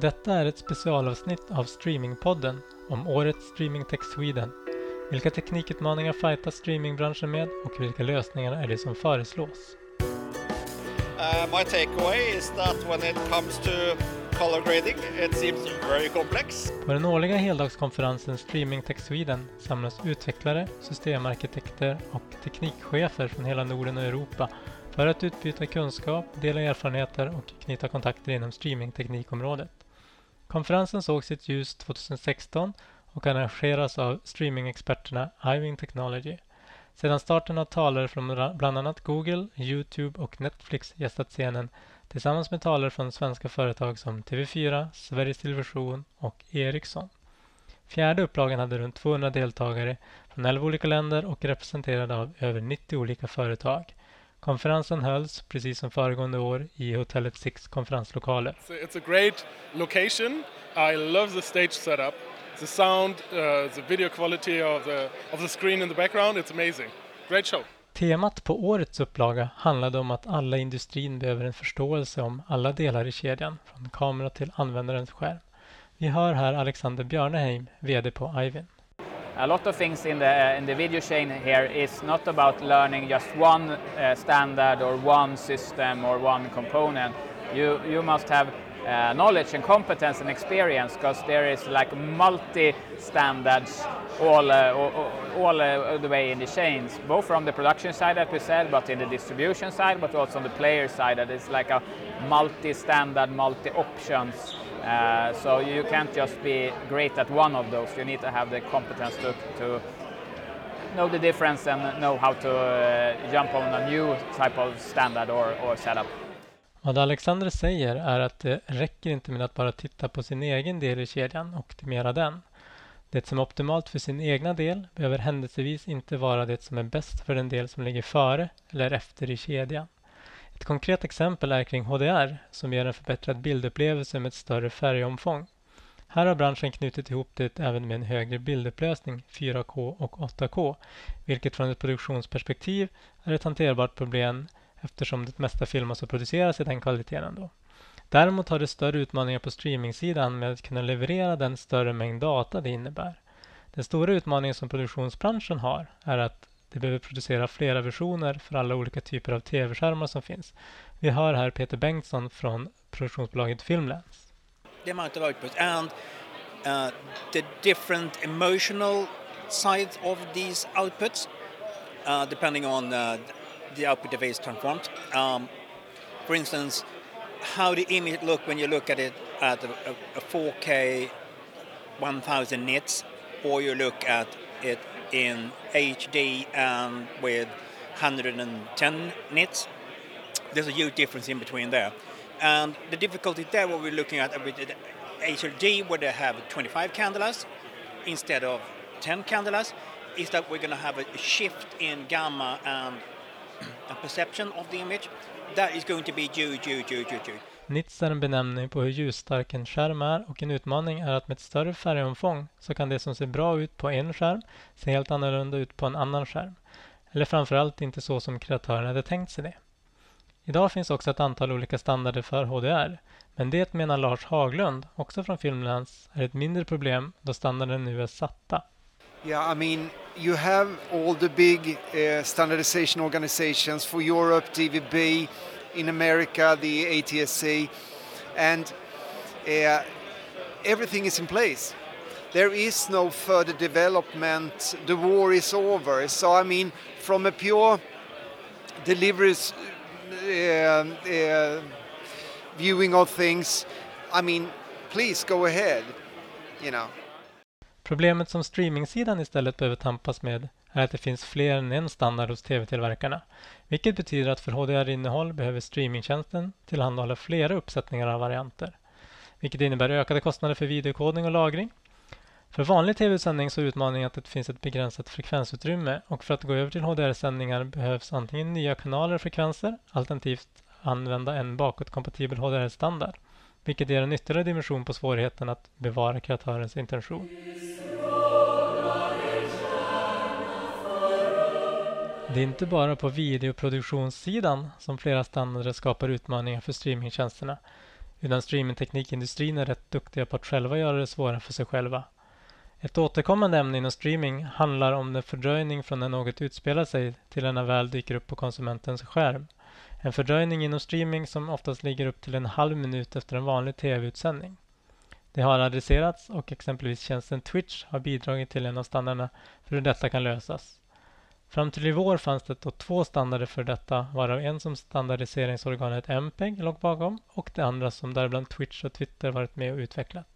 Detta är ett specialavsnitt av Streamingpodden om årets Streaming Tech Sweden. Vilka teknikutmaningar fightas streamingbranschen med och vilka lösningar är det som föreslås? Uh, my takeaway is that when it comes to color grading, it seems very complex. På den årliga heldagskonferensen Streaming Tech Sweden samlas utvecklare, systemarkitekter och teknikchefer från hela Norden och Europa för att utbyta kunskap, dela erfarenheter och knyta kontakter inom streamingteknikområdet. Konferensen såg sitt ljus 2016 och arrangeras av streamingexperterna Iving Technology. Sedan starten har talare från bland annat Google, Youtube och Netflix gästat scenen tillsammans med talare från svenska företag som TV4, Sveriges Television och Ericsson. Fjärde upplagan hade runt 200 deltagare från 11 olika länder och representerade av över 90 olika företag. Konferensen hölls, precis som föregående år, i hotellet Six konferenslokaler. It's a great location. I love the stage setup. The sound, uh, the video quality of the, of the screen in the background, it's amazing. Great show. Temat på årets upplaga handlade om att alla i industrin behöver en förståelse om alla delar i kedjan, från kamera till användarens skärm. Vi hör här Alexander Björneheim, VD på Ivin. A lot of things in the, in the video chain here is not about learning just one uh, standard or one system or one component. You, you must have uh, knowledge and competence and experience because there is like multi standards all, uh, all, all uh, the way in the chains, both from the production side that we said, but in the distribution side, but also on the player side that is like a multi standard, multi options Uh, so you can't just be great at one of those. You need to have the competence to, to know the difference and know how to uh, jump on a new type of standard or, or setup. Vad Alexander säger är att det räcker inte med att bara titta på sin egen del i kedjan och optimera den. Det som är optimalt för sin egna del behöver händelsevis inte vara det som är bäst för den del som ligger före eller efter i kedjan. Ett konkret exempel är kring HDR som ger en förbättrad bildupplevelse med ett större färgomfång. Här har branschen knutit ihop det även med en högre bildupplösning, 4K och 8K, vilket från ett produktionsperspektiv är ett hanterbart problem eftersom det mesta filmas och produceras i den kvaliteten. Ändå. Däremot har det större utmaningar på streamingsidan med att kunna leverera den större mängd data det innebär. Den stora utmaningen som produktionsbranschen har är att det behöver producera flera versioner för alla olika typer av tv-skärmar som finns. Vi hör här Peter Bengtsson från produktionsbolaget Filmlands. The amount of output and uh, the different emotional sides of these outputs uh, depending on uh, the output device transformed. Um, for instance, how the image look when you look at it at a, a 4K 1000 nits or you look at it in HD um, and with 110 nits. There's a huge difference in between there. And the difficulty there, what we're looking at with HLG, where they have 25 candelas instead of 10 candelas, is that we're going to have a shift in gamma and a perception of the image. That is going to be huge, huge, huge, huge, huge. Nits är en benämning på hur ljusstark en skärm är och en utmaning är att med ett större färgomfång så kan det som ser bra ut på en skärm se helt annorlunda ut på en annan skärm. Eller framförallt inte så som kreatören hade tänkt sig det. Idag finns också ett antal olika standarder för HDR, men det menar Lars Haglund, också från Filmlands, är ett mindre problem då standarden nu är satta. Yeah, I mean, you have all the big uh, standardization organizations for Europe, DVB, in America, the ATSC, and uh, everything is in place. There is no further development. The war is over. So, I mean, from a pure deliveries uh, uh, viewing of things, I mean, please go ahead. You know. Problemet som streamingsidan istället behöver tampas med är att det finns fler än en standard hos tv-tillverkarna. Vilket betyder att för HDR-innehåll behöver streamingtjänsten tillhandahålla flera uppsättningar av varianter. Vilket innebär ökade kostnader för videokodning och lagring. För vanlig tv-sändning så är utmaningen att det finns ett begränsat frekvensutrymme och för att gå över till HDR-sändningar behövs antingen nya kanaler och frekvenser alternativt använda en bakåtkompatibel HDR-standard. Vilket ger en ytterligare dimension på svårigheten att bevara kreatörens intention. Det är inte bara på videoproduktionssidan som flera standarder skapar utmaningar för streamingtjänsterna utan streamingteknikindustrin är rätt duktiga på att själva göra det svårare för sig själva. Ett återkommande ämne inom streaming handlar om den fördröjning från när något utspelar sig till när det väl dyker upp på konsumentens skärm. En fördröjning inom streaming som oftast ligger upp till en halv minut efter en vanlig tv-utsändning. Det har adresserats och exempelvis tjänsten Twitch har bidragit till en av standarderna för hur detta kan lösas. Fram till i vår fanns det då två standarder för detta, varav en som standardiseringsorganet MPEG låg bakom och det andra som däribland Twitch och Twitter varit med och utvecklat.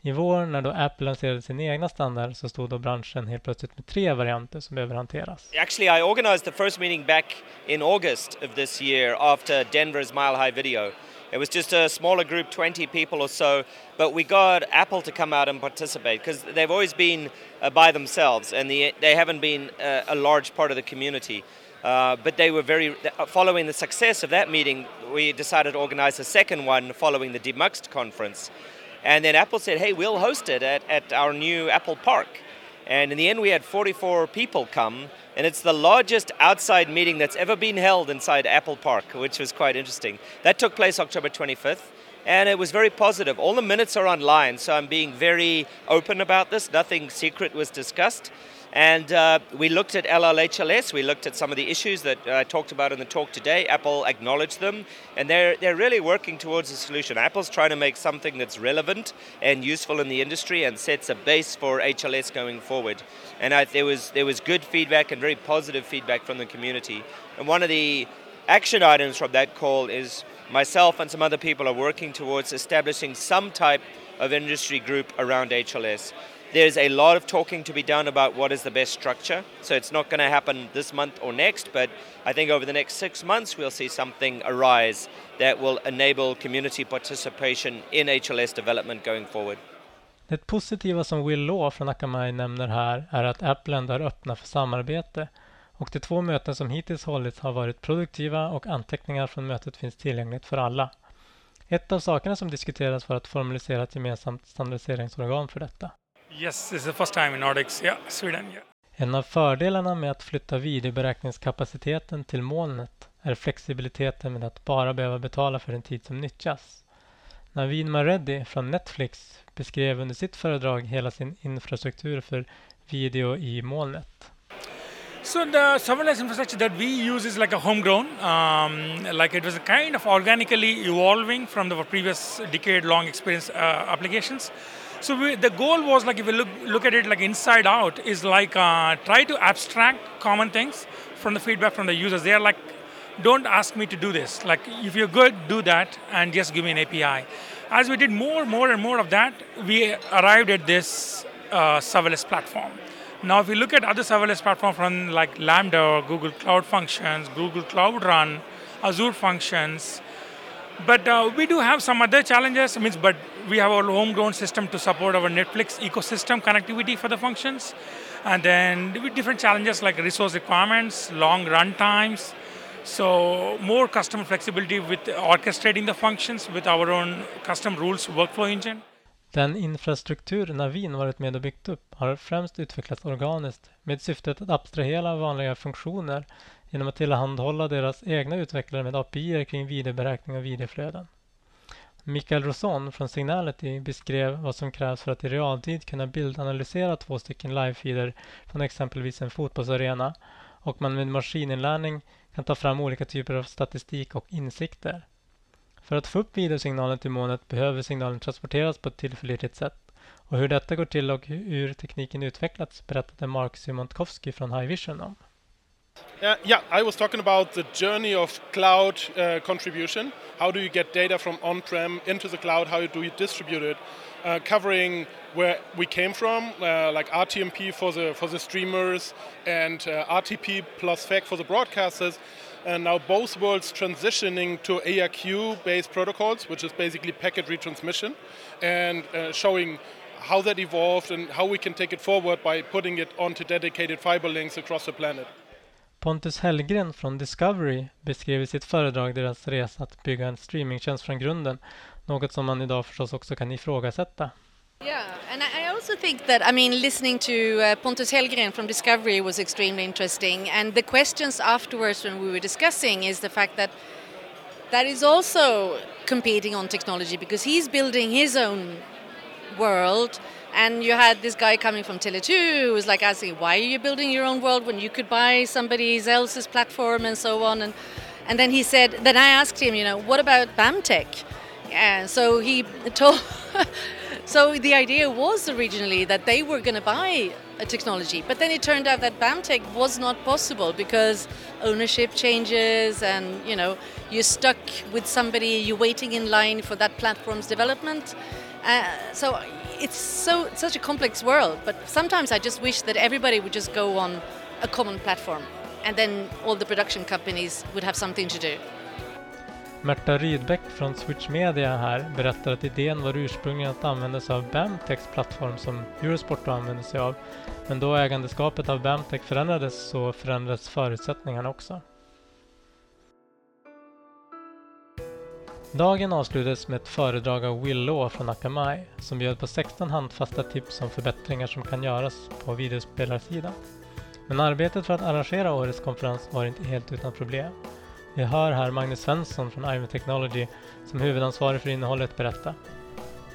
I vår, när då Apple lanserade sin egna standard, så stod då branschen helt plötsligt med tre varianter som behöver hanteras. Actually, I organized the first meeting back in August of this year after Denver's Mile High Video. It was just a smaller group, 20 people or so, but we got Apple to come out and participate because they've always been uh, by themselves and the, they haven't been uh, a large part of the community. Uh, but they were very, uh, following the success of that meeting, we decided to organize a second one following the Demuxed conference. And then Apple said, hey, we'll host it at, at our new Apple Park. And in the end, we had 44 people come, and it's the largest outside meeting that's ever been held inside Apple Park, which was quite interesting. That took place October 25th, and it was very positive. All the minutes are online, so I'm being very open about this. Nothing secret was discussed. And uh, we looked at LLHLS, we looked at some of the issues that I talked about in the talk today. Apple acknowledged them, and they're, they're really working towards a solution. Apple's trying to make something that's relevant and useful in the industry and sets a base for HLS going forward. And I, there, was, there was good feedback and very positive feedback from the community. And one of the action items from that call is myself and some other people are working towards establishing some type of industry group around HLS. There's a lot of talking to be done about what is the best structure. So it's not going to happen this month or next, but I think over the next six months we'll see something arise that will enable community participation in HLS development going forward. Det positiva som Will Law från Akamai nämner här är att Apple ändå är öppna för samarbete och de två möten som hittills hållits har varit produktiva och anteckningar från mötet finns tillgängligt för alla. Ett av sakerna som diskuterades var att formalisera ett gemensamt standardiseringsorgan för detta. Yes, this is the first time in Nordics. Yeah, Sweden. Yeah. En av fördelarna med att flytta videoberäkningskapaciteten till molnet är flexibiliteten med att bara behöva betala för den tid som nyttjas. Navid Mareddy från Netflix beskrev under sitt föredrag hela sin infrastruktur för video i molnet. So the serverless infrastructure that we use is like a homegrown, um, like it was kind of organically evolving from the previous decade-long experience uh, applications. So we, the goal was like if you look look at it like inside out is like uh, try to abstract common things from the feedback from the users. They are like, don't ask me to do this. Like if you're good, do that, and just give me an API. As we did more, more, and more of that, we arrived at this uh, serverless platform. Now, if you look at other serverless platforms from like Lambda or Google Cloud Functions, Google Cloud Run, Azure Functions, but uh, we do have some other challenges. Means, but we have our homegrown system to support our Netflix ecosystem connectivity for the functions, and then different challenges like resource requirements, long run times. So more customer flexibility with orchestrating the functions with our own custom rules workflow engine. Den infrastruktur Navin varit med och byggt upp har främst utvecklats organiskt med syftet att abstrahera vanliga funktioner genom att tillhandahålla deras egna utvecklare med API kring videoberäkning och videoflöden. Mikael Rosson från Signality beskrev vad som krävs för att i realtid kunna bildanalysera två stycken livefeeder från exempelvis en fotbollsarena och man med maskininlärning kan ta fram olika typer av statistik och insikter. För att få upp videosignalen till molnet behöver signalen transporteras på ett tillförlitligt sätt. Och hur detta går till och hur tekniken utvecklats berättade Mark Symontkowski från High Vision om. Uh, yeah, I was talking about the journey of cloud uh, contribution. How do you get data from on-prem into the cloud? How do you distribute it? Uh, covering where we came from, uh, like RTMP for the for the streamers and uh, RTP plus FAC for the broadcasters, and now both worlds transitioning to ARQ-based protocols, which is basically packet retransmission, and uh, showing how that evolved and how we can take it forward by putting it onto dedicated fiber links across the planet. Pontus Hellgren från Discovery beskrev i sitt föredrag deras resa att bygga en streamingtjänst från grunden, något som man idag förstås också kan ifrågasätta. Yeah, and I also think that I mean listening to uh, Pontus Helgren from Discovery was extremely interesting, and the questions afterwards when we were discussing is the fact that that is also competing on technology because he's building his own world. And you had this guy coming from Tele2 who was like asking, why are you building your own world when you could buy somebody else's platform and so on? And, and then he said, then I asked him, you know, what about BAMTech? And so he told, so the idea was originally that they were going to buy a technology, but then it turned out that BAMTech was not possible because ownership changes and, you know, you're stuck with somebody, you're waiting in line for that platform's development. Uh, so it's so such a complex world, but sometimes I just wish that everybody would just go on a common platform and then all the production companies would have something to do. Märta Rydbeck från Switch Media här berättar att idén var ursprungligen att använda sig av Bamtex plattform som Eurosport då använde sig av. Men då ägandeskapet av Bamtech förändrades så förändrades förutsättningarna också. Dagen avslutades med ett föredrag av Will Law från Akamai som bjöd på 16 handfasta tips om förbättringar som kan göras på videospelarsidan. Men arbetet för att arrangera årets konferens var inte helt utan problem. Vi hör här Magnus Svensson från Ime Technology som huvudansvarig för innehållet berätta.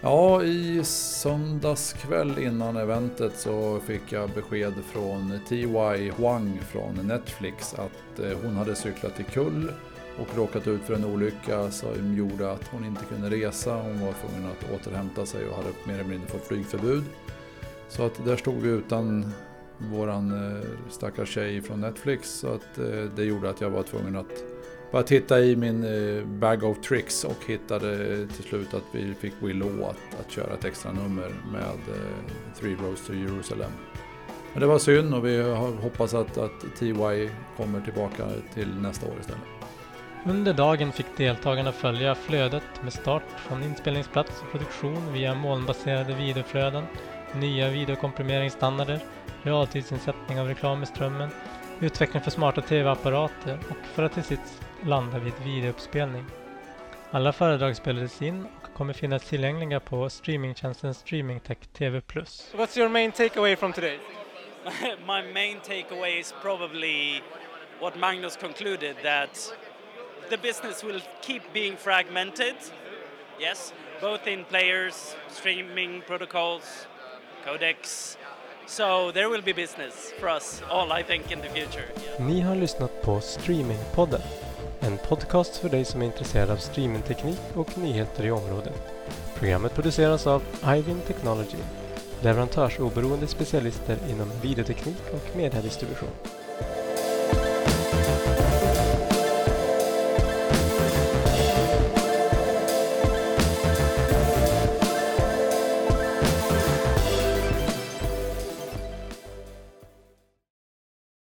Ja, i söndags kväll innan eventet så fick jag besked från T.Y. Huang från Netflix att eh, hon hade cyklat i kull och råkat ut för en olycka som gjorde att hon inte kunde resa. Hon var tvungen att återhämta sig och hade mer eller mindre fått flygförbud. Så att där stod vi utan våran eh, stackars tjej från Netflix så att eh, det gjorde att jag var tvungen att bara titta i min eh, bag of tricks och hittade till slut att vi fick Willow att, att köra ett extra nummer med Three Roads to Jerusalem. Men det var synd och vi hoppas att, att TY kommer tillbaka till nästa år istället. Under dagen fick deltagarna följa flödet med start från inspelningsplats och produktion via molnbaserade videoflöden, nya videokomprimeringsstandarder, realtidsinsättning av reklam i strömmen, utveckling för smarta tv-apparater och för att till sist landa vid videouppspelning. Alla föredrag spelades in och kommer finnas tillgängliga på streamingtjänsten StreamingTech TV+. What's your main takeaway from today? My main takeaway is probably what Magnus concluded that the business will keep being fragmented. Yes, both in players, streaming protocols, codecs. So there will be business for us all I think in the future. Yeah. Ni har lyssnat på Streamingpodden. En podcast för dig som är intresserad av streamingteknik och nyheter i området. Programmet produceras av Ivin Technology, leverantörsoberoende specialister inom videoteknik och mediedistribution.